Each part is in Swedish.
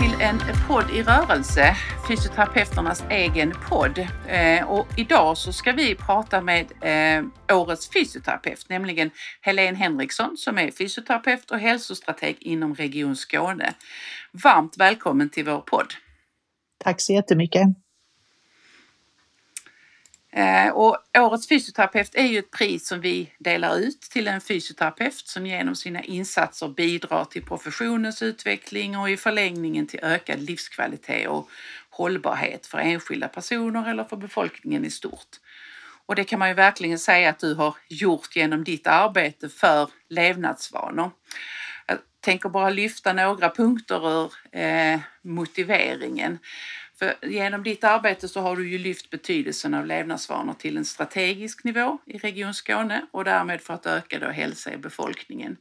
Till en podd i rörelse, fysioterapeuternas egen podd. Eh, och idag så ska vi prata med eh, årets fysioterapeut, nämligen Helene Henriksson som är fysioterapeut och hälsostrateg inom Region Skåne. Varmt välkommen till vår podd. Tack så jättemycket. Eh, och årets fysioterapeut är ju ett pris som vi delar ut till en fysioterapeut som genom sina insatser bidrar till professionens utveckling och i förlängningen till ökad livskvalitet och hållbarhet för enskilda personer eller för befolkningen i stort. Och det kan man ju verkligen säga att du har gjort genom ditt arbete för levnadsvanor. Jag tänker bara lyfta några punkter ur eh, motiveringen. För genom ditt arbete så har du ju lyft betydelsen av levnadsvanor till en strategisk nivå i Region Skåne och därmed för att öka då hälsa i befolkningen.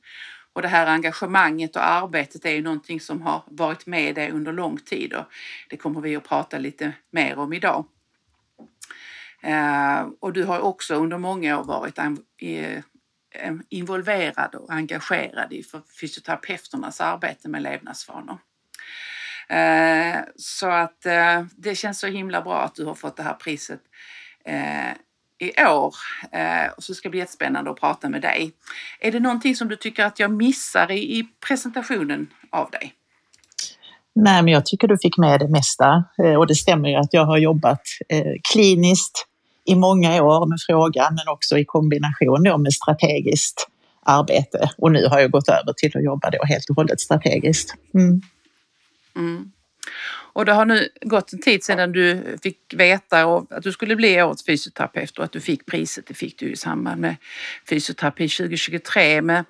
Och det här engagemanget och arbetet är ju någonting som har varit med dig under lång tid och det kommer vi att prata lite mer om idag. Eh, och du har också under många år varit eh, involverad och engagerad i fysioterapeuternas arbete med levnadsvanor. Eh, så att eh, det känns så himla bra att du har fått det här priset eh, i år. Eh, och så ska det bli jättespännande att prata med dig. Är det någonting som du tycker att jag missar i presentationen av dig? Nej, men jag tycker du fick med det mesta eh, och det stämmer ju att jag har jobbat eh, kliniskt i många år med frågan, men också i kombination med strategiskt arbete. Och nu har jag gått över till att jobba då helt och hållet strategiskt. Mm. Mm. Och det har nu gått en tid sedan du fick veta att du skulle bli årets fysioterapeut och att du fick priset. Det fick du i samband med fysioterapi 2023. Men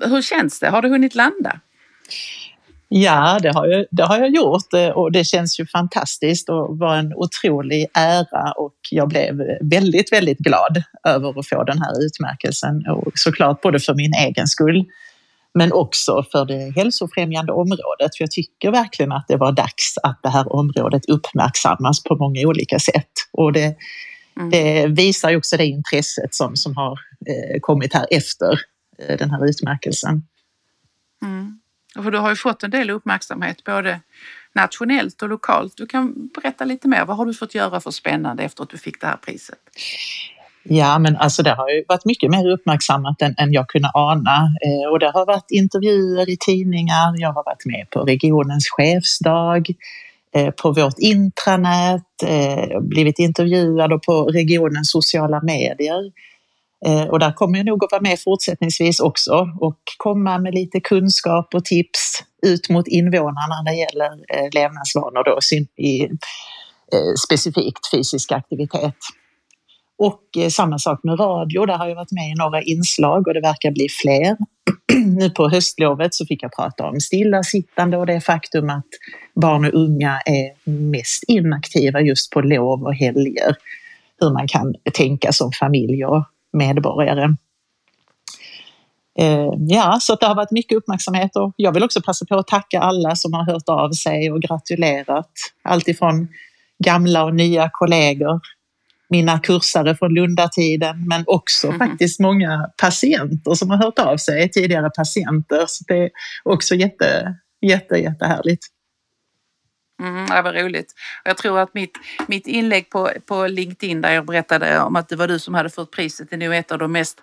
hur känns det? Har du hunnit landa? Ja, det har, jag, det har jag gjort eh, och det känns ju fantastiskt och var en otrolig ära och jag blev väldigt, väldigt glad över att få den här utmärkelsen och såklart både för min egen skull men också för det hälsofrämjande området. För jag tycker verkligen att det var dags att det här området uppmärksammas på många olika sätt. Och det, mm. det visar ju också det intresset som, som har eh, kommit här efter eh, den här utmärkelsen. Mm. För du har ju fått en del uppmärksamhet både nationellt och lokalt. Du kan berätta lite mer. Vad har du fått göra för spännande efter att du fick det här priset? Ja, men alltså det har ju varit mycket mer uppmärksammat än, än jag kunde ana eh, och det har varit intervjuer i tidningar. Jag har varit med på regionens chefsdag, eh, på vårt intranät, eh, blivit intervjuad på regionens sociala medier. Eh, och där kommer jag nog att vara med fortsättningsvis också och komma med lite kunskap och tips ut mot invånarna när det gäller eh, levnadsvanor då, i, eh, specifikt fysisk aktivitet. Och eh, samma sak med radio, där har jag varit med i några inslag och det verkar bli fler. nu på höstlovet så fick jag prata om stillasittande och det faktum att barn och unga är mest inaktiva just på lov och helger. Hur man kan tänka som familj och medborgare. Eh, ja, så det har varit mycket uppmärksamhet och jag vill också passa på att tacka alla som har hört av sig och gratulerat. Alltifrån gamla och nya kollegor mina kursare från Lundatiden, men också mm. faktiskt många patienter som har hört av sig, tidigare patienter. Så det är också jätte, jätte, jättehärligt. Mm, det var roligt. Jag tror att mitt, mitt inlägg på, på LinkedIn där jag berättade om att det var du som hade fått priset är nog ett av de mest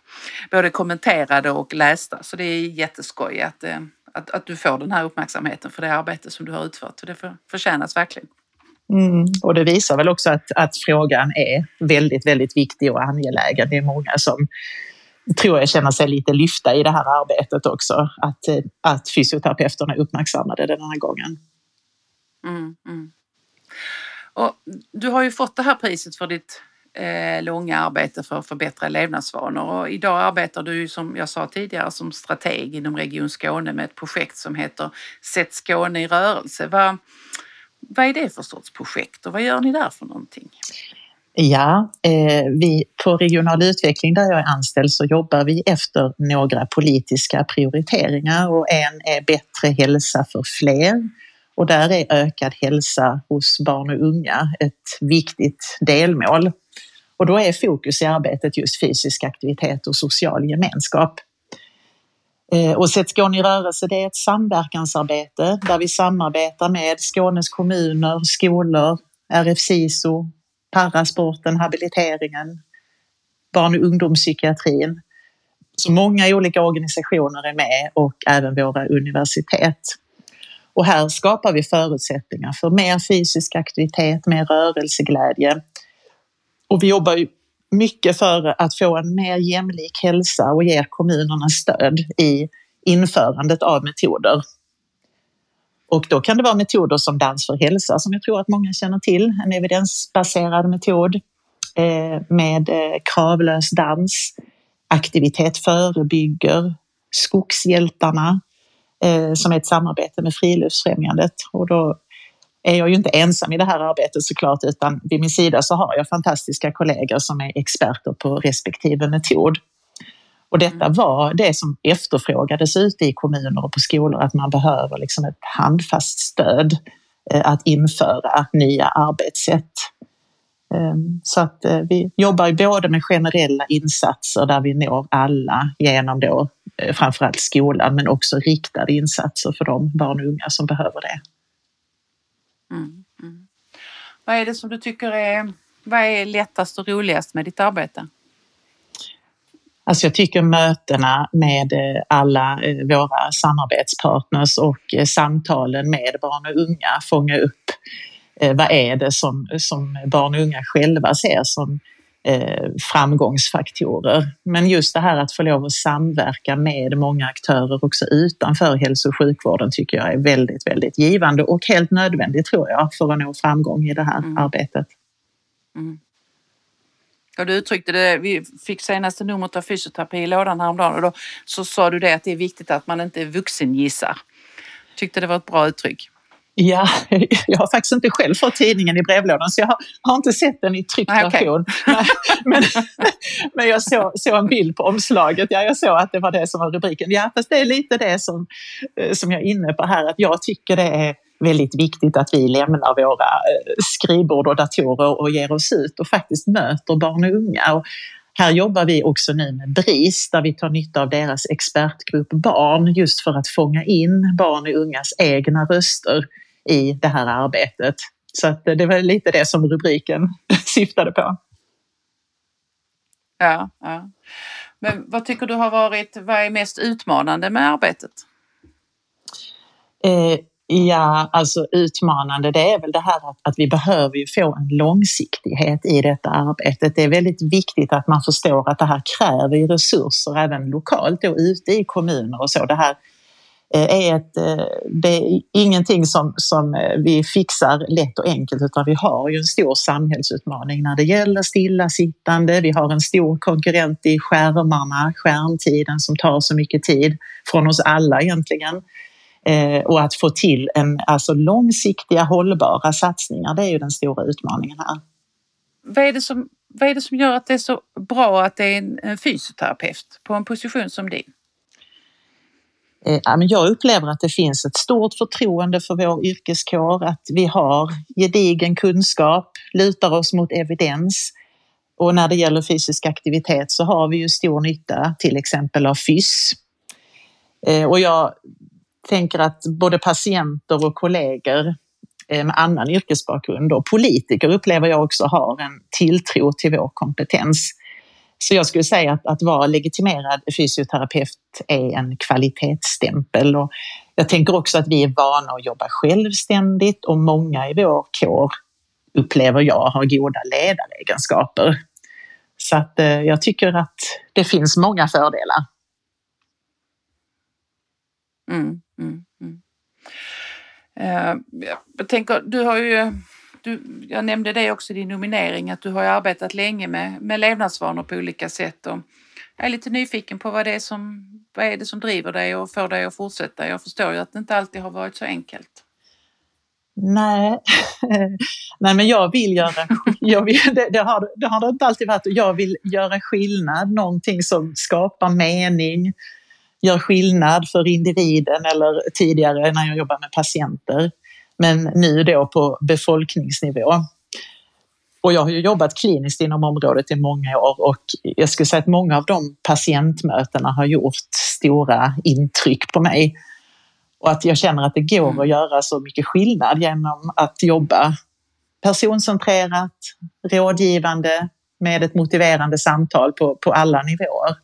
både kommenterade och lästa. Så det är jätteskoj att, eh, att, att du får den här uppmärksamheten för det arbete som du har utfört. Så det förtjänas verkligen. Mm. Och det visar väl också att, att frågan är väldigt, väldigt viktig och angelägen. Det är många som tror jag känner sig lite lyfta i det här arbetet också. Att, att fysioterapeuterna uppmärksammade den här gången. Mm, mm. Och du har ju fått det här priset för ditt eh, långa arbete för att förbättra levnadsvanor och idag arbetar du som jag sa tidigare som strateg inom Region Skåne med ett projekt som heter Sätt Skåne i rörelse. Vad, vad är det för sorts projekt och vad gör ni där för någonting? Ja, eh, vi på regional utveckling där jag är anställd så jobbar vi efter några politiska prioriteringar och en är bättre hälsa för fler Och där är ökad hälsa hos barn och unga ett viktigt delmål. Och då är fokus i arbetet just fysisk aktivitet och social gemenskap. Eh, och Sätt Skåne i rörelse det är ett samverkansarbete där vi samarbetar med Skånes kommuner, skolor, RF SISO, parasporten, habiliteringen, barn och ungdomspsykiatrin. Så många olika organisationer är med och även våra universitet. Och här skapar vi förutsättningar för mer fysisk aktivitet, mer rörelseglädje. Och vi jobbar ju mycket för att få en mer jämlik hälsa och ger kommunerna stöd i införandet av metoder. Och då kan det vara metoder som Dans för hälsa som jag tror att många känner till, en evidensbaserad metod eh, med eh, kravlös dans. Aktivitet förebygger, Skogshjältarna eh, som är ett samarbete med Friluftsfrämjandet. Och då är jag ju inte ensam i det här arbetet såklart, utan vid min sida så har jag fantastiska kollegor som är experter på respektive metod. Och detta mm. var det som efterfrågades ute i kommuner och på skolor, att man behöver liksom ett handfast stöd eh, att införa nya arbetssätt. Ehm, så att eh, vi jobbar både med generella insatser där vi når alla genom då eh, framförallt skolan, men också riktade insatser för de barn och unga som behöver det. Mm, mm. Vad är det som du tycker är, vad är lättast och roligast med ditt arbete? Alltså jag tycker mötena med eh, alla eh, våra samarbetspartners och eh, samtalen med barn och unga fånga upp vad är det som, som barn och unga själva ser som framgångsfaktorer. Men just det här att få lov att samverka med många aktörer också utanför hälso och sjukvården tycker jag är väldigt, väldigt givande och helt nödvändigt tror jag för att nå framgång i det här mm. arbetet. Mm. Och du uttryckte det, vi fick senaste numret av fysioterapi i lådan häromdagen och då så sa du det att det är viktigt att man inte vuxengissar. Tyckte det var ett bra uttryck. Ja, jag har faktiskt inte själv fått tidningen i brevlådan så jag har, har inte sett den i tryckt version. Okay. Men, men jag såg, såg en bild på omslaget, ja, jag såg att det var det som var rubriken. Ja, fast det är lite det som, eh, som jag är inne på här, att jag tycker det är väldigt viktigt att vi lämnar våra eh, skrivbord och datorer och ger oss ut och faktiskt möter barn och unga. Och här jobbar vi också nu med BRIS där vi tar nytta av deras expertgrupp barn just för att fånga in barn och ungas egna röster i det här arbetet. Så att det var lite det som rubriken syftade på. Ja, ja. Men vad tycker du har varit, vad är mest utmanande med arbetet? Eh, Ja, alltså utmanande det är väl det här att, att vi behöver ju få en långsiktighet i detta arbetet. Det är väldigt viktigt att man förstår att det här kräver resurser även lokalt och ute i kommuner och så. Det här eh, Eh, är, ett, eh, det är ingenting som, som eh, vi fixar lätt och enkelt utan vi har ju en stor samhällsutmaning när det gäller stillasittande. Vi har en stor konkurrent i skärmarna, skärmtiden som tar så mycket tid från oss alla egentligen. Och att få till en, alltså långsiktiga hållbara satsningar, det är ju den stora utmaningen här. Vad är det som, vad är det som gör att det är så bra att det är en fysioterapeut på en position som din? Eh, jag upplever att det finns ett stort förtroende för vår yrkeskår, att vi har gedigen kunskap, lutar oss mot evidens. Och när det gäller fysisk aktivitet så har vi ju stor nytta till exempel av FYSS. Eh, och jag tänker att både patienter och kollegor eh, med annan yrkesbakgrund och politiker upplever jag också har en tilltro till vår kompetens. Så jag skulle säga att, att vara legitimerad fysioterapeut är en kvalitetsstämpel. Och jag tänker också att vi är vana att jobba självständigt och många i vår kår upplever jag har goda ledaregenskaper. Så att eh, jag tycker att det finns många fördelar. Mm, mm, mm. Eh, jag tänker, du har ju, du, jag nämnde det också i din nominering, att du har arbetat länge med, med levnadsvanor på olika sätt. Och jag är lite nyfiken på vad det, är som, vad är det som driver dig och får dig att fortsätta. Jag förstår ju att det inte alltid har varit så enkelt. Nej, Nej men jag vill göra, jag vill, det, det, har, det har det inte alltid varit, jag vill göra skillnad, någonting som skapar mening, gör skillnad för individen eller tidigare när jag jobbar med patienter. Men nu då på befolkningsnivå. Och jag har ju jobbat kliniskt inom området i många år och jag skulle säga att många av de patientmötena har gjort stora intryck på mig. Och att jag känner att det går mm. att göra så mycket skillnad genom att jobba personcentrerat, rådgivande med ett motiverande samtal på, på alla nivåer.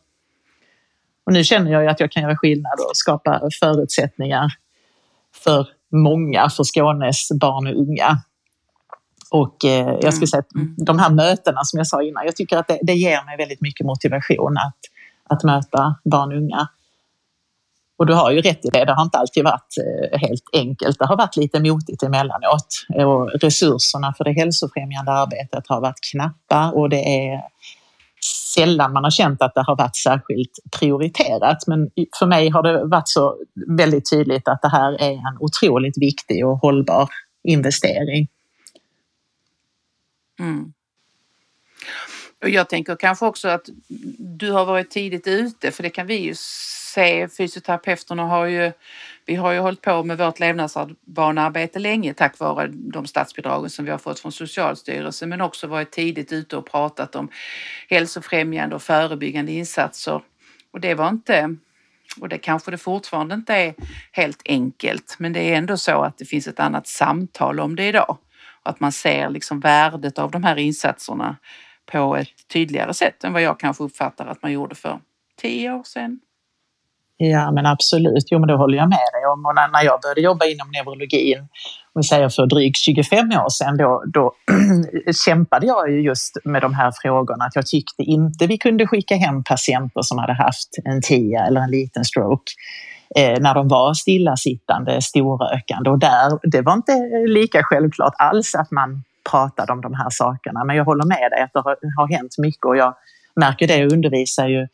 Och nu känner jag att jag kan göra skillnad och skapa förutsättningar för många, för Skånes barn och unga. Och eh, jag skulle säga att mm. de här mötena som jag sa innan, jag tycker att det, det ger mig väldigt mycket motivation att, att möta barn och unga. Och du har ju rätt i det, det har inte alltid varit eh, helt enkelt. Det har varit lite motigt emellanåt och resurserna för det hälsofrämjande arbetet har varit knappa och det är sällan man har känt att det har varit särskilt prioriterat. Men för mig har det varit så väldigt tydligt att det här är en otroligt viktig och hållbar investering. Mm. Och jag tänker kanske också att du har varit tidigt ute, för det kan vi ju se. Fysioterapeuterna har ju, vi har ju hållit på med vårt levnadsbanearbete länge tack vare de statsbidragen som vi har fått från Socialstyrelsen, men också varit tidigt ute och pratat om hälsofrämjande och förebyggande insatser. Och det var inte och det kanske det fortfarande inte är helt enkelt, men det är ändå så att det finns ett annat samtal om det idag. Att man ser liksom värdet av de här insatserna på ett tydligare sätt än vad jag kanske uppfattar att man gjorde för tio år sedan. Ja men absolut, jo men det håller jag med dig om. Och när jag började jobba inom neurologin, om vi säger för drygt 25 år sedan, då, då kämpade jag ju just med de här frågorna. Att jag tyckte inte vi kunde skicka hem patienter som hade haft en TIA eller en liten stroke eh, när de var stillasittande, storrökande. Och där, det var inte lika självklart alls att man pratade om de här sakerna. Men jag håller med dig att det har, har hänt mycket och jag märker det och undervisar ju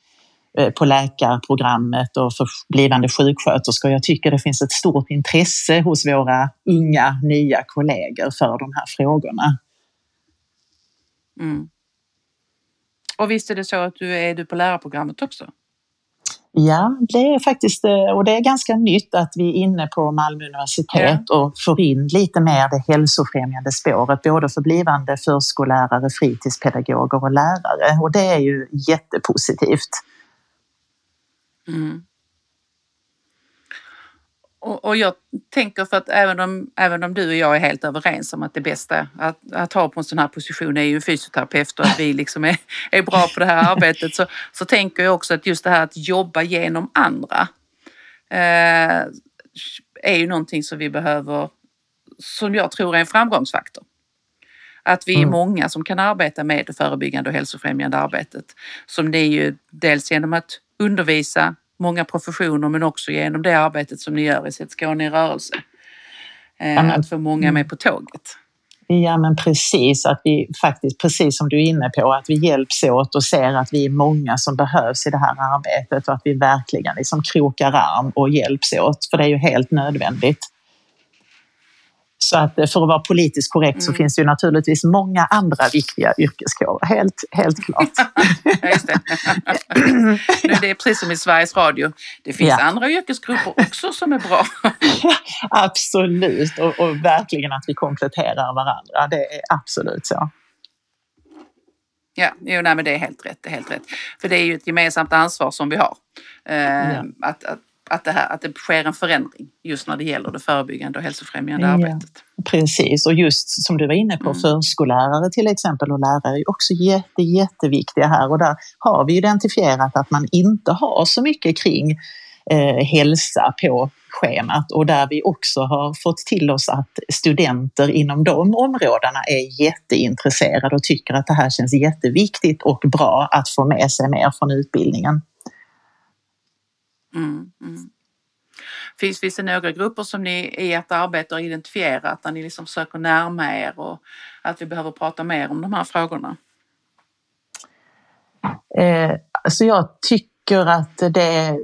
på läkarprogrammet och för blivande sjuksköterskor. Jag tycker det finns ett stort intresse hos våra unga nya kollegor för de här frågorna. Mm. Och visst är det så att du är du på lärarprogrammet också? Ja, det är faktiskt, eh, och det är ganska nytt att vi är inne på Malmö universitet ja. och får in lite mer det hälsofrämjande spåret, både för blivande förskollärare, fritidspedagoger och lärare. Och det är ju jättepositivt. Mm. Och, och, jag tänker för att även om, även om du och jag är helt överens om att det bästa att, att ha på en sån här position är ju en fysioterapeut och att vi liksom är, är bra på det här arbetet så, så tänker jag också att just det här att jobba genom andra eh, är ju någonting som vi behöver, som jag tror är en framgångsfaktor. Att vi är mm. många som kan arbeta med det förebyggande och hälsofrämjande arbetet. Som det är ju dels genom att undervisa, många professioner men också genom det arbetet som ni gör i Sätt Skåne i rörelse. Eh, att få många med på tåget. Ja men precis, att vi faktiskt, precis som du är inne på, att vi hjälps åt och ser att vi är många som behövs i det här arbetet och att vi verkligen liksom krokar arm och hjälps åt, för det är ju helt nödvändigt. Så att eh, för att vara politiskt korrekt så mm. finns det ju naturligtvis många andra viktiga yrkeskårer, helt, helt klart. ja, just det. det är precis som i Sveriges Radio. Det finns ja. andra yrkesgrupper också som är bra. absolut, och, och, verkligen att vi kompletterar varandra. Det är absolut så. Ja, jo, nej, men det är helt rätt. Det är helt rätt. För det är ju ett gemensamt ansvar som vi har. Eh, ja. att, att att det, här, att det sker en förändring just när det gäller det förebyggande och hälsofrämjande ja, arbetet. Precis, och just som du var inne på, mm. förskollärare till exempel och lärare är också jätte, jätteviktiga här och där har vi identifierat att man inte har så mycket kring eh, hälsa på schemat och där vi också har fått till oss att studenter inom de områdena är jätteintresserade och tycker att det här känns jätteviktigt och bra att få med sig mer från utbildningen. Mm, mm. Finns, finns det några grupper som ni i ert arbete har identifierat där ni liksom försöker närma er och att vi behöver prata mer om de här frågorna? Eh, så jag tycker att det är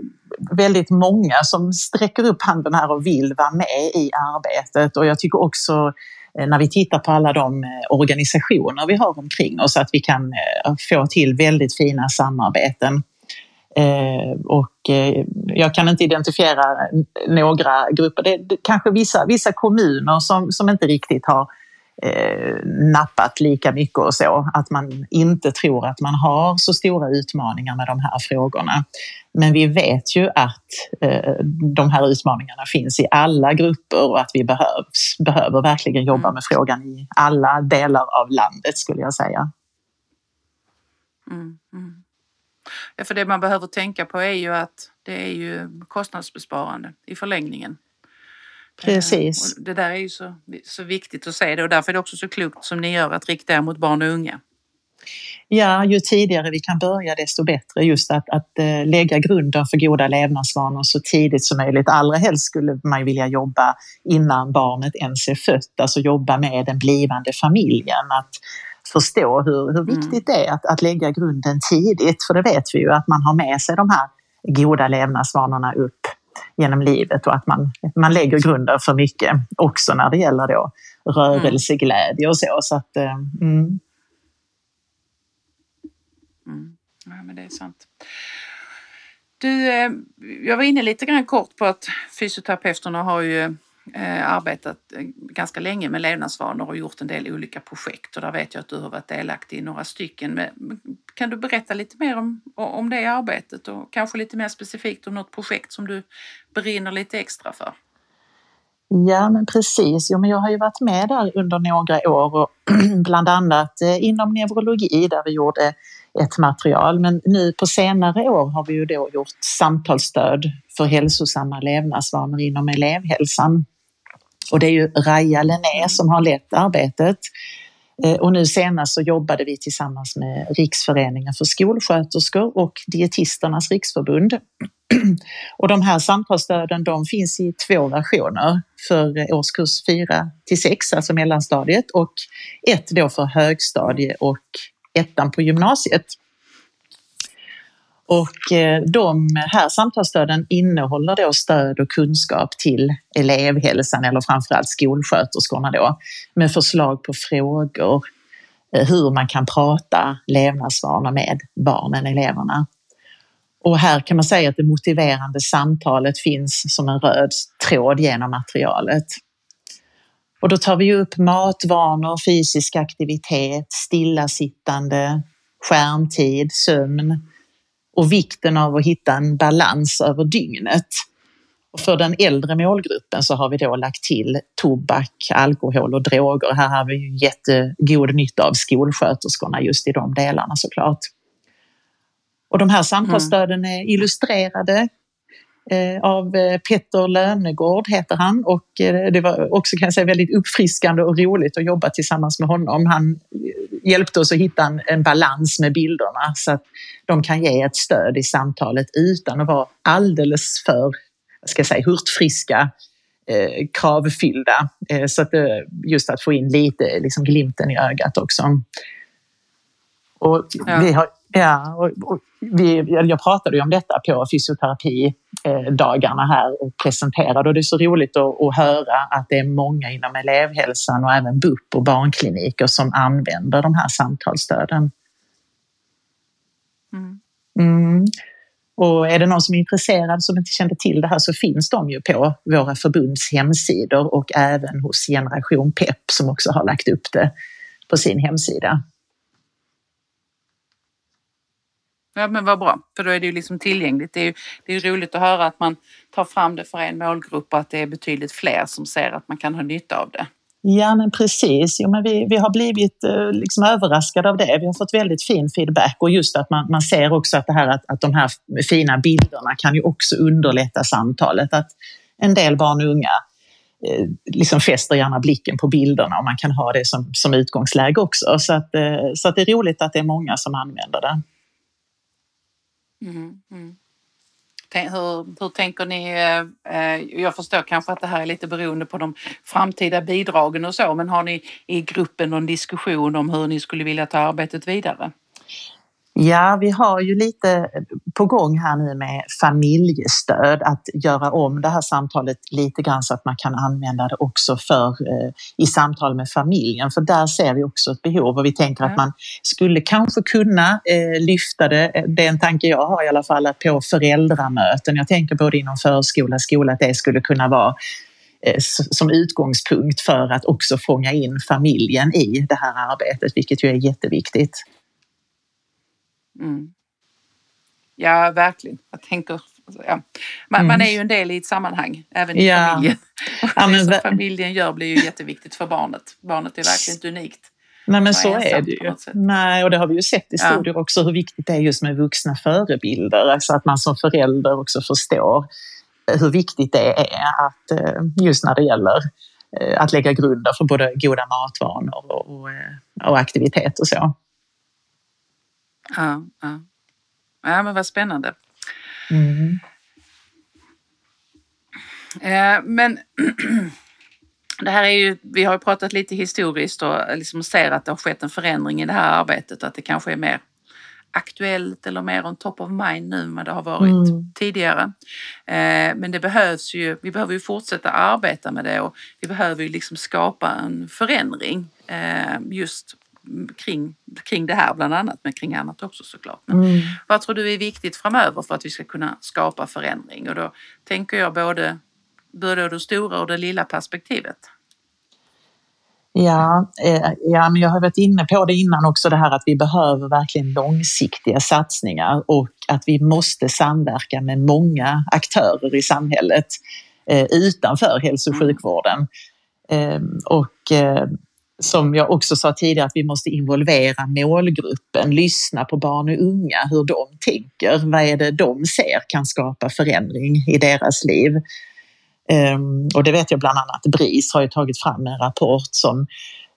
väldigt många som sträcker upp handen här och vill vara med i arbetet och jag tycker också eh, när vi tittar på alla de eh, organisationer vi har omkring oss att vi kan eh, få till väldigt fina samarbeten och eh, jag kan inte identifiera några grupper. Det är kanske vissa, vissa kommuner som, som inte riktigt har eh, nappat lika mycket och så. Att man inte tror att man har så stora utmaningar med de här frågorna. Men vi vet ju att eh, de här utmaningarna finns i alla grupper och att vi behövs, behöver verkligen jobba mm. med frågan i alla delar av landet skulle jag säga. Mm, mm. För det man behöver tänka på är ju att det är ju kostnadsbesparande i förlängningen. Precis. Och det där är ju så, så viktigt att se det och därför är det också så klokt som ni gör att rikta er mot barn och unga. Ja, ju tidigare vi kan börja desto bättre. Just att, att äh, lägga grunden för goda levnadsvanor så tidigt som möjligt. Allra helst skulle man vilja jobba innan barnet ens är fött, alltså jobba med den blivande familjen. Att förstå hur, hur viktigt mm. det är att, att lägga grunden tidigt, för det vet vi ju att man har med sig de här goda levnadsvanorna upp genom livet och att man, man lägger grunden för mycket också när det gäller då rörelseglädje och så. så att, eh, mm. Mm. Ja, men det är sant. Du, eh, jag var inne lite grann kort på att fysioterapeuterna har ju Eh, arbetat eh, ganska länge med levnadsvanor och gjort en del olika projekt och där vet jag att du har varit delaktig i några stycken. Men kan du berätta lite mer om, om det arbetet och kanske lite mer specifikt om något projekt som du brinner lite extra för? Ja, men precis. Jo, men jag har ju varit med där under några år och bland annat eh, inom neurologi där vi gjorde ett material. Men nu på senare år har vi ju då gjort samtalsstöd för hälsosamma levnadsvanor inom elevhälsan. Och det är ju Raja Lenné som har lett arbetet. Eh, och nu senast så jobbade vi tillsammans med Riksföreningen för skolsköterskor och Dietisternas riksförbund. Och de här samtalsstöden de finns i två versioner för årskurs 4 till 6, alltså mellanstadiet, och ett då för högstadie och ettan på gymnasiet. Och eh, de här samtalsstöden innehåller då stöd och kunskap till elevhälsan eller framförallt skolsköterskorna då med förslag på frågor eh, hur man kan prata levnadsvanor med barnen, eleverna. Och här kan man säga att det motiverande samtalet finns som en röd tråd genom materialet. Och då tar vi upp matvanor, fysisk aktivitet, stillasittande, skärmtid, sömn och vikten av att hitta en balans över dygnet. Och för den äldre målgruppen så har vi då lagt till tobak, alkohol och droger. Här har vi jättegod nytta av skolsköterskorna just i de delarna såklart. Och de här samtalsstöden är illustrerade av eh, Petter Lönegård heter han och eh, det var också kan jag säga väldigt uppfriskande och roligt att jobba tillsammans med honom. Han hjälpte oss att hitta en, balans med bilderna så att de kan ge ett stöd i samtalet utan att vara alldeles för, vad ska jag säga, hurtfriska eh, kravfyllda. Eh, så att just att få in lite liksom, glimten i ögat också. Och ja. vi har, ja, och, och vi, jag pratade ju om detta på fysioterapidagarna här och presenterade och det är så roligt att, att höra att det är många inom elevhälsan och även BUP och barnkliniker som använder de här samtalsstöden. Mm. Mm. Och är det någon som är intresserad som inte kände till det här så finns de ju på våra förbunds hemsidor och även hos Generation Pep som också har lagt upp det på sin hemsida. Ja men vad bra, för då är det ju liksom tillgängligt. Det är ju det är roligt att höra att man tar fram det för en målgrupp och att det är betydligt fler som ser att man kan ha nytta av det. Ja men precis, jo, men vi, vi har blivit eh, liksom överraskade av det. Vi har fått väldigt fin feedback och just att man, man ser också att, det här, att, att de här fina bilderna kan ju också underlätta samtalet. Att en del barn och unga eh, liksom fäster gärna blicken på bilderna och man kan ha det som, som utgångsläge också. Så, att, eh, så att det är roligt att det är många som använder det. Mm-hmm. Mm, mm. Hur, hur tänker ni? Eh, eh, jag förstår kanske att det här är lite beroende på de framtida bidragen och så, men har ni i gruppen någon diskussion om hur ni skulle vilja ta arbetet vidare? Ja, vi har ju lite på gång här nu med familjestöd, att göra om det här samtalet lite grann så att man kan använda det också för eh, i samtal med familjen, för där ser vi också ett behov och vi tänker att man skulle kanske kunna eh, lyfta det, det är en tanke jag har i alla fall, att på föräldramöten, jag tänker både inom förskola, skola, att det skulle kunna vara eh, som utgångspunkt för att också fånga in familjen i det här arbetet, vilket ju är jätteviktigt. Mm. Ja, verkligen. Jag tänker, ja. man, mm. man, är ju en del i ett sammanhang, även i ja. familjen. Ja, det som familjen gör blir ju jätteviktigt för barnet. Barnet är verkligen inte unikt. Nej men så är det ju. Nej, och det har vi ju sett i studier ja. också hur viktigt det är just med vuxna förebilder. Alltså att man som förälder också förstår hur viktigt det är att eh, just när det gäller eh, att lägga grunder för både goda matvanor och, och, eh, och aktivitet och så. Ja, ja. ja men vad spännande. Mm. Eh, men det här är ju, vi har ju pratat lite historiskt och liksom ser att det har skett en förändring i det här arbetet, att det kanske är mer aktuellt eller mer on top of mind nu än vad det har varit mm. tidigare. Eh, men det behövs ju, vi behöver ju fortsätta arbeta med det och vi behöver ju liksom skapa en förändring eh, just kring, kring det här bland annat, men kring annat också såklart. Men mm. Vad tror du är viktigt framöver för att vi ska kunna skapa förändring? Och då tänker jag både, både det stora och det lilla perspektivet. Ja, eh, ja, men jag har varit inne på det innan också, det här att vi behöver verkligen långsiktiga satsningar och att vi måste samverka med många aktörer i samhället eh, utanför hälso och mm. sjukvården. Eh, och eh, som jag också sa tidigare, att vi måste involvera målgruppen, lyssna på barn och unga, hur de tänker. Vad är det de ser kan skapa förändring i deras liv? Um, och det vet jag bland annat BRIS har ju tagit fram en rapport som,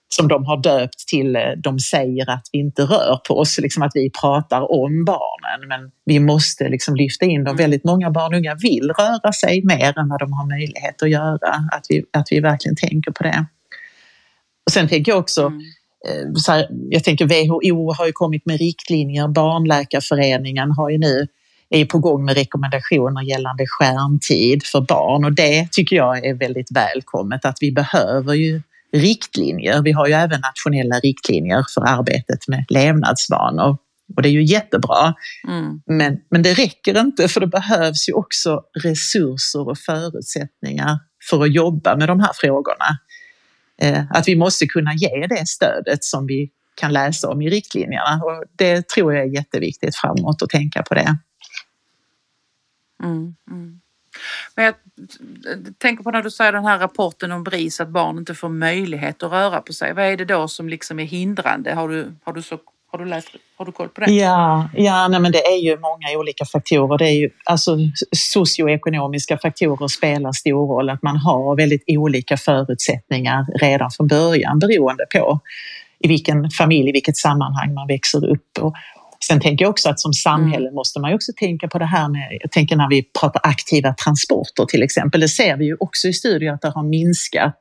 som de har döpt till eh, De säger att vi inte rör på oss, liksom att vi pratar om barnen. Men vi måste liksom lyfta in dem. Väldigt många barn och unga vill röra sig mer än vad de har möjlighet att göra. Att vi, att vi verkligen tänker på det. Och sen tänker jag också, mm. Eh, här, jag tänker WHO har ju kommit med riktlinjer, Barnläkarföreningen har ju nu är på gång med rekommendationer gällande skärmtid för barn och det tycker jag är väldigt välkommet att vi behöver ju riktlinjer. Vi har ju även nationella riktlinjer för arbetet med levnadsvanor och det är ju jättebra. Mm. Men, men det räcker inte för det behövs ju också resurser och förutsättningar för att jobba med de här frågorna. Eh, att vi måste kunna ge det stödet som vi kan läsa om i riktlinjerna. Och det tror jag är jätteviktigt framåt att tänka på det. Mm, mm. Men jag tänker på när du säger den här rapporten om BRIS att barn inte får möjlighet att röra på sig. Vad är det då som liksom är hindrande? Har du, har du så har du, läst, har du koll på det? Ja, ja nej men det är ju många olika faktorer. Det är ju, alltså, socioekonomiska faktorer spelar stor roll. Att man har väldigt olika förutsättningar redan från början beroende på i vilken familj, i vilket sammanhang man växer upp. Och sen tänker jag också att som samhälle mm. måste man också tänka på det här med, jag tänker när vi pratar aktiva transporter till exempel, det ser vi ju också i studier att det har minskat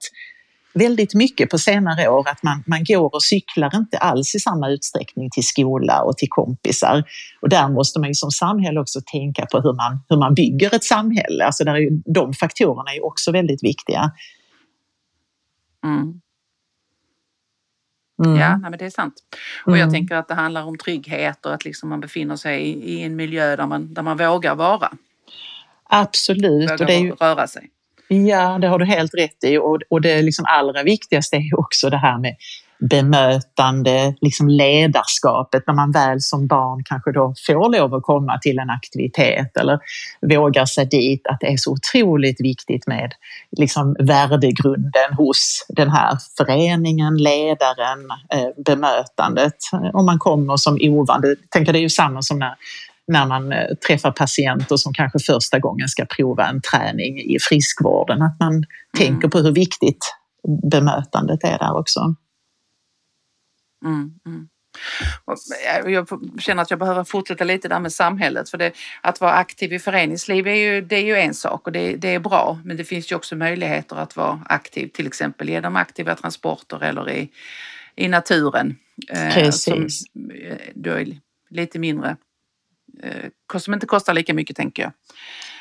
väldigt mycket på senare år att man, man går och cyklar inte alls i samma utsträckning till skola och till kompisar. Och där måste man ju som samhälle också tänka på hur man, hur man bygger ett samhälle. Alltså där är ju, de faktorerna är också väldigt viktiga. Mm. Mm. Ja, nej, men det är sant. Och jag mm. tänker att det handlar om trygghet och att liksom man befinner sig i, i en miljö där man, där man vågar vara. Absolut. Vågar och det är ju, röra sig. Ja, det har du helt rätt i. Och, och det liksom allra viktigaste är också det här med bemötande, liksom ledarskapet. När man väl som barn kanske då får lov att komma till en aktivitet eller vågar sig dit, att det är så otroligt viktigt med liksom värdegrunden hos den här föreningen, ledaren, eh, bemötandet. Om man kommer som ovan, det, tänker det är ju samma som när när man eh, träffar patienter som kanske första gången ska prova en träning i friskvården. Att man mm. tänker på hur viktigt bemötandet är där också. Mm, mm. Jag känner att jag behöver fortsätta lite där med samhället för det, att vara aktiv i föreningsliv är ju, det är ju en sak och det, det, är bra men det finns ju också möjligheter att vara aktiv till exempel genom aktiva transporter eller i, i naturen. Eh, Precis. Som, då lite mindre, eh, som inte kostar lika mycket tänker jag.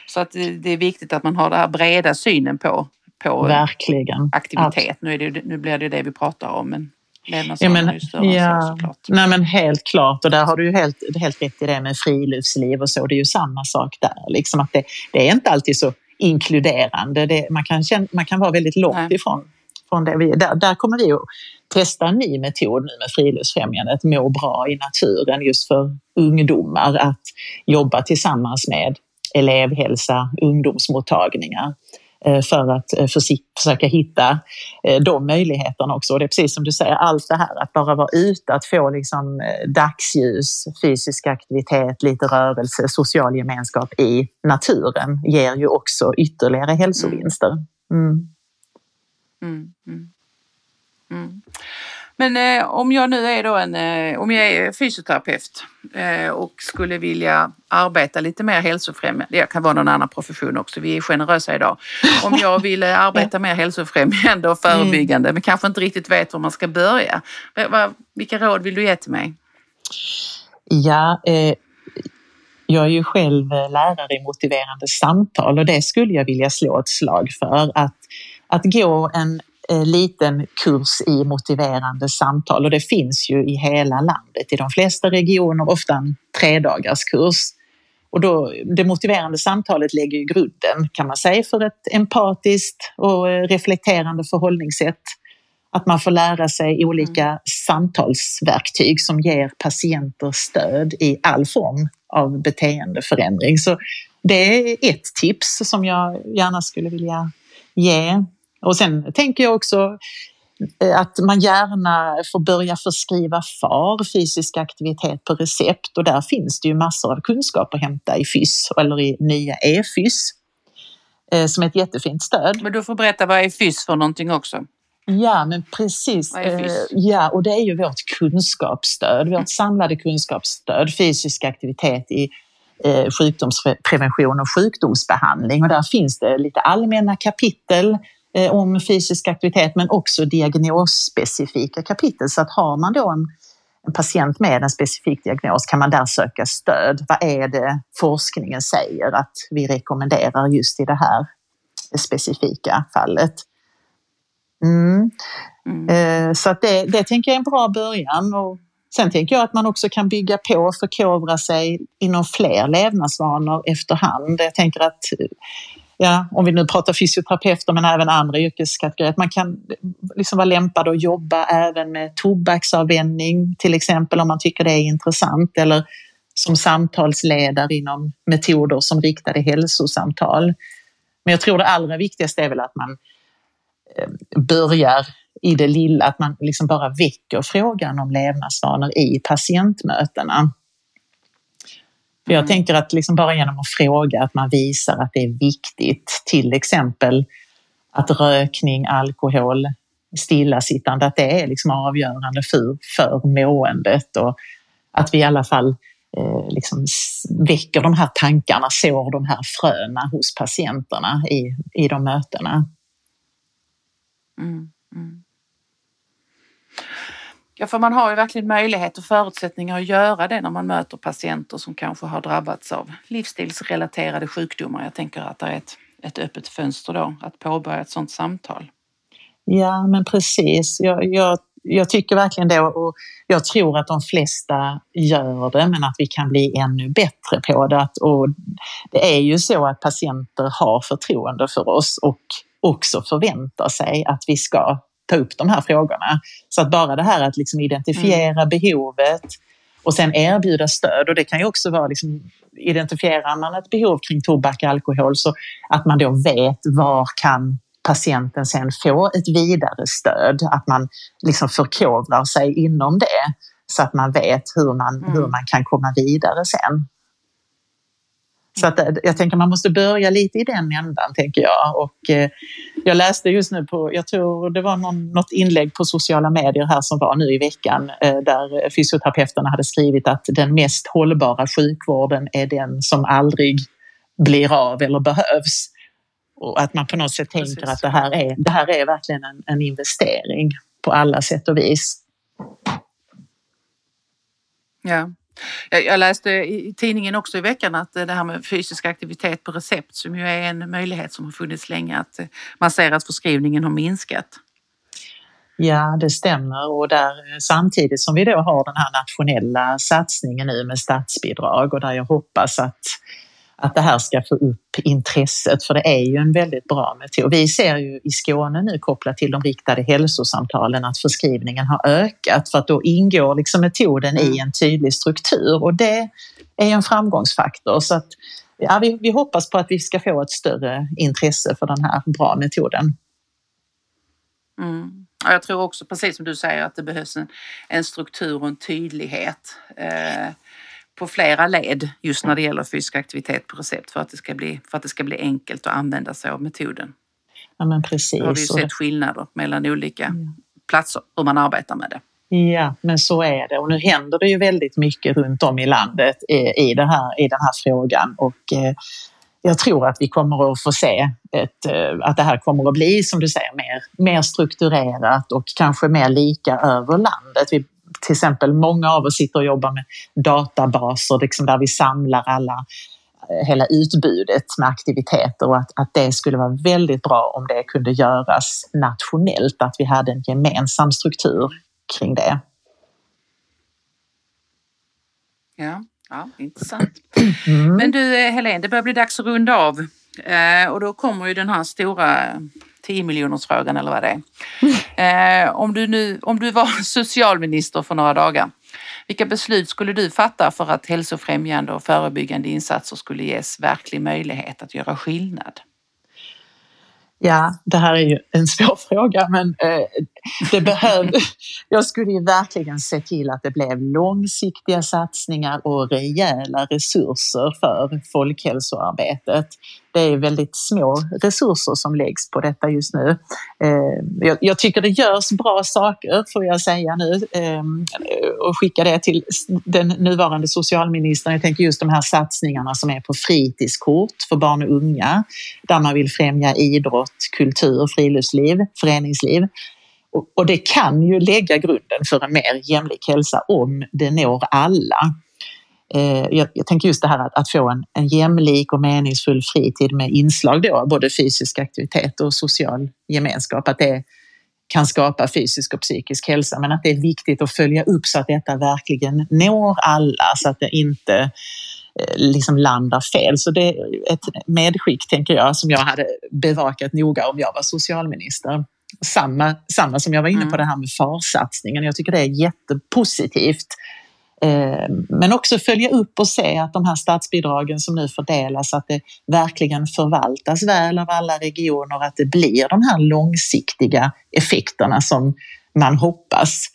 Så att det är viktigt att man har den här breda synen på, på Verkligen. aktivitet. Nu, är det, nu blir det det vi pratar om, men Ja, men, ja, så. Nej, men helt klart, och där har du ju helt, helt rätt i det med friluftsliv och så. Det är ju samma sak där. Liksom att det, det är inte alltid så inkluderande. Det, man, kan känna, man kan vara väldigt långt nej. ifrån från det. Vi, där, där kommer vi att testa en ny metod nu med Friluftsfrämjandet, Må bra i naturen, just för ungdomar att jobba tillsammans med elevhälsa, ungdomsmottagningar eh, för att eh, försöka hitta eh, de möjligheterna också. Och det är precis som du säger, allt det här att bara vara ute, att få liksom dagsljus, fysisk aktivitet, lite rörelse, social gemenskap i naturen ger ju också ytterligare hälsovinster. Mm. Mm, mm. mm. Men eh, om jag nu är då en, eh, om jag är fysioterapeut eh, och skulle vilja arbeta lite mer hälsofrämjande, det kan vara någon annan profession också, vi är generösa idag. Om jag vill eh, arbeta mer hälsofrämjande och förebyggande mm. men kanske inte riktigt vet var man ska börja. Vilka råd vill du ge till mig? Ja, eh, jag är ju själv eh, lärare i motiverande samtal och det skulle jag vilja slå ett slag för. Att, att gå en Eh, liten kurs i motiverande samtal och det finns ju i hela landet. I de flesta regioner ofta en tredagars kurs. Och då, det motiverande samtalet lägger ju grunden kan man säga för ett empatiskt och eh, reflekterande förhållningssätt. Att man får lära sig olika mm. samtalsverktyg som ger patienter stöd i all form av beteendeförändring. Så det är ett tips som jag gärna skulle vilja ge. Och sen tänker jag också eh, att man gärna får börja förskriva FAR, fysisk aktivitet på recept och där finns det ju massor av kunskap att hämta i FYS eller i nya e-FYS eh, som är ett jättefint stöd. Men du får berätta vad är FYS för någonting också? Ja, men precis. Eh, ja, och det är ju vårt kunskapsstöd, vårt samlade kunskapsstöd, fysisk aktivitet i sjukdomsprevention och sjukdomsbehandling. Och där finns det lite allmänna kapitel Eh, om fysisk aktivitet men också diagnosspecifika kapitel. Så att har man då en, en patient med en specifik diagnos kan man där söka stöd. Vad är det forskningen säger att vi rekommenderar just i det här specifika fallet? Mm. Mm. Eh, så att det, det tänker jag är en bra början. Och sen tänker jag att man också kan bygga på och förkovra sig inom fler levnadsvanor efterhand. Jag tänker att ja, om vi nu pratar fysioterapeuter men även andra yrkeskategorier, att man kan liksom vara lämpad att jobba även med tobaksavvänjning till exempel om man tycker det är intressant eller som samtalsledare inom metoder som riktade hälsosamtal. Men jag tror det allra viktigaste är väl att man börjar i det lilla, att man liksom bara väcker frågan om levnadsvanor i patientmötena. För jag mm. tänker att liksom bara genom att fråga att man visar att det är viktigt, till exempel att rökning, alkohol, stillasittande, att det är liksom avgörande för, för måendet och att vi i alla fall eh, liksom väcker de här tankarna, sår de här fröna hos patienterna i, i de mötena. Mm, mm. Ja, för man har ju verkligen möjlighet och förutsättningar att göra det när man möter patienter som kanske har drabbats av livsstilsrelaterade sjukdomar. Jag tänker att det är ett, ett öppet fönster då att påbörja ett sådant samtal. Ja, men precis. Jag, jag, jag tycker verkligen det och jag tror att de flesta gör det, men att vi kan bli ännu bättre på det. Och det är ju så att patienter har förtroende för oss och också förväntar sig att vi ska ta upp de här frågorna. Så att bara det här att liksom identifiera mm. behovet och sen erbjuda stöd och det kan ju också vara liksom, identifierar man ett behov kring tobak och alkohol så att man då vet var kan patienten sen få ett vidare stöd, att man liksom förkovrar sig inom det så att man vet hur man, mm. hur man kan komma vidare sen. Så att, eh, jag tänker man måste börja lite i den ändan, tänker jag. Och, eh, jag läste just nu på, jag tror det var någon, något inlägg på sociala medier här som var nu i veckan eh, där fysioterapeuterna hade skrivit att den mest hållbara sjukvården är den som aldrig blir av eller behövs. Och att man på något sätt tänker Precis. att det här är, det här är verkligen en, en investering på alla sätt och vis. Ja, jag läste i tidningen också i veckan att eh, det här med fysisk aktivitet på recept som ju är en möjlighet som har funnits länge, att eh, man ser att förskrivningen har minskat. Ja, det stämmer och där, eh, samtidigt som vi då har den här nationella satsningen nu med statsbidrag och där jag hoppas att att det här ska få upp intresset, för det är ju en väldigt bra metod. Vi ser ju i Skåne nu kopplat till de riktade hälsosamtalen att förskrivningen har ökat för att då ingår liksom metoden i en tydlig struktur och det är en framgångsfaktor. Så att, ja, vi, vi hoppas på att vi ska få ett större intresse för den här bra metoden. Mm. Jag tror också precis som du säger att det behövs en, en struktur och en tydlighet. Eh, på flera led just när det gäller fysisk aktivitet på recept för att det ska bli, för att det ska bli enkelt att använda sig av metoden. Ja, men precis. Då har vi ju sett skillnader mellan olika mm. platser hur man arbetar med det. Ja, men så är det och nu händer det ju väldigt mycket runt om i landet i, det här, i den här frågan och eh, jag tror att vi kommer att få se ett, eh, att det här kommer att bli, som du säger, mer, mer strukturerat och kanske mer lika över landet. Vi till exempel många av oss sitter och jobbar med databaser liksom där vi samlar alla eh, hela utbudet med aktiviteter och att, att det skulle vara väldigt bra om det kunde göras nationellt, att vi hade en gemensam struktur kring det. Ja, ja intressant. Mm. Men du eh, Helene, det börjar bli dags att runda av eh, och då kommer ju den här stora 10 miljoners frågan eller vad det är. Eh, om, du nu, om du var socialminister för några dagar, vilka beslut skulle du fatta för att hälsofrämjande och förebyggande insatser skulle ges verklig möjlighet att göra skillnad? Ja, det här är ju en svår fråga, men eh, det behöv, jag skulle ju verkligen se till att det blev långsiktiga satsningar och rejäla resurser för folkhälsoarbetet. Det är väldigt små resurser som läggs på detta just nu. Eh, jag, tycker det görs bra saker, får jag säga nu, ehm, och skicka det till den nuvarande socialministern. Jag tänker just de här satsningarna som är på fritidskort för barn och unga, där man vill främja idrott, kultur, friluftsliv, föreningsliv. Och det kan ju lägga grunden för en mer jämlik hälsa om det når alla. Eh, jag, jag tänker just det här att, att få en, en jämlik och meningsfull fritid med inslag då, både fysisk aktivitet och social gemenskap, att det kan skapa fysisk och psykisk hälsa, men att det är viktigt att följa upp så att detta verkligen når alla, så att det inte eh, liksom landar fel. Så det är ett medskick, tänker jag, som jag hade bevakat noga om jag var socialminister. Samma, samma som jag var inne på mm. det här med farsatsningen. Jag tycker det är jättepositivt Eh, men också följa upp och se att de här statsbidragen som nu fördelas, att det verkligen förvaltas väl av alla regioner, att det blir de här långsiktiga effekterna som man hoppas.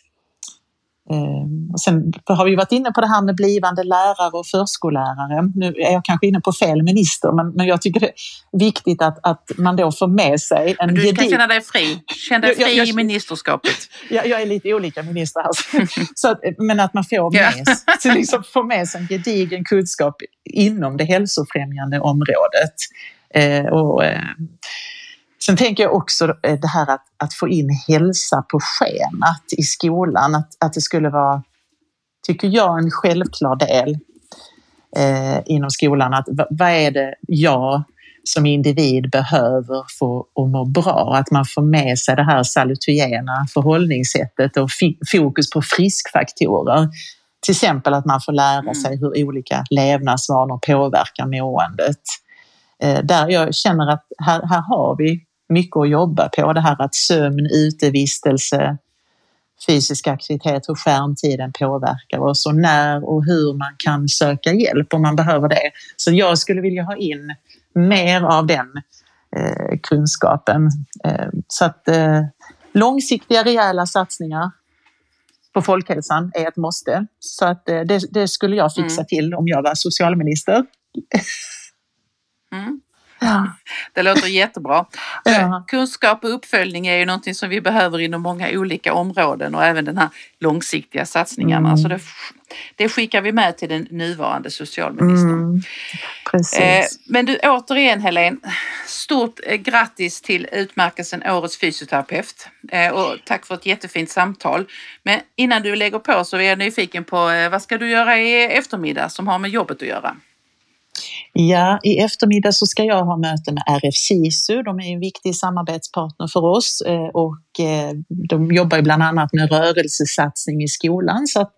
Ehm, och sen har vi varit inne på det här med blivande lärare och förskollärare. Nu är jag kanske inne på fel minister, men, men jag tycker det är viktigt att, att man då får med sig en Du kan känna dig fri. Känn dig fri jag, jag, i ministerskapet. Jag, jag, är lite olika minister här. Så men att man får med, så liksom får med sig en gedigen kunskap inom det hälsofrämjande området. Eh, och, eh, Sen tänker jag också eh, det här att, att få in hälsa på schemat i skolan, att, att det skulle vara, tycker jag, en självklar del eh, inom skolan. Att vad är det jag som individ behöver för att må bra? Att man får med sig det här salutogena förhållningssättet och fokus på friskfaktorer. Till exempel att man får lära sig hur olika levnadsvanor påverkar måendet. Eh, där jag känner att här, här har vi mycket att jobba på. Det här att sömn, utevistelse, fysisk aktivitet, hur skärmtiden påverkar oss och när och hur man kan söka hjälp om man behöver det. Så jag skulle vilja ha in mer av den eh, kunskapen. Eh, så att eh, långsiktiga rejäla satsningar på folkhälsan är ett måste. Så att eh, det, det, skulle jag fixa mm. till om jag var socialminister. Mm. Ja. Det låter jättebra. Ja. Kunskap och uppföljning är ju någonting som vi behöver inom många olika områden och även den här långsiktiga satsningarna. Mm. Så det, det skickar vi med till den nuvarande socialministern. Mm, precis. Eh, men du återigen Helene, stort eh, grattis till utmärkelsen Årets fysioterapeut eh, och tack för ett jättefint samtal. Men innan du lägger på så är jag nyfiken på eh, vad ska du göra i eftermiddag som har med jobbet att göra? Ja, i eftermiddag så ska jag ha möte med RF SISU. De är en viktig samarbetspartner för oss eh, och eh, de jobbar bland annat med rörelsesatsning i skolan. Så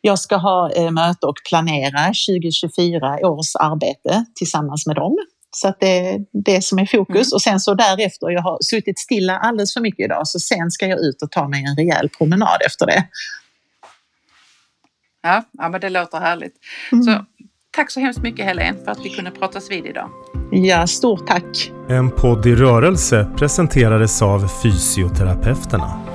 jag ska ha eh, möte och planera 2024 års arbete tillsammans med dem. Så att det är det som är fokus. Mm. Och sen så därefter, jag har suttit stilla alldeles för mycket idag, så sen ska jag ut och ta mig en rejäl promenad efter det. Ja, ja men det låter härligt. Mm. Så, tack så hemskt mycket Helene för att vi kunde pratas vid idag. Ja, stort tack! En podd i rörelse presenterades av Fysioterapeuterna.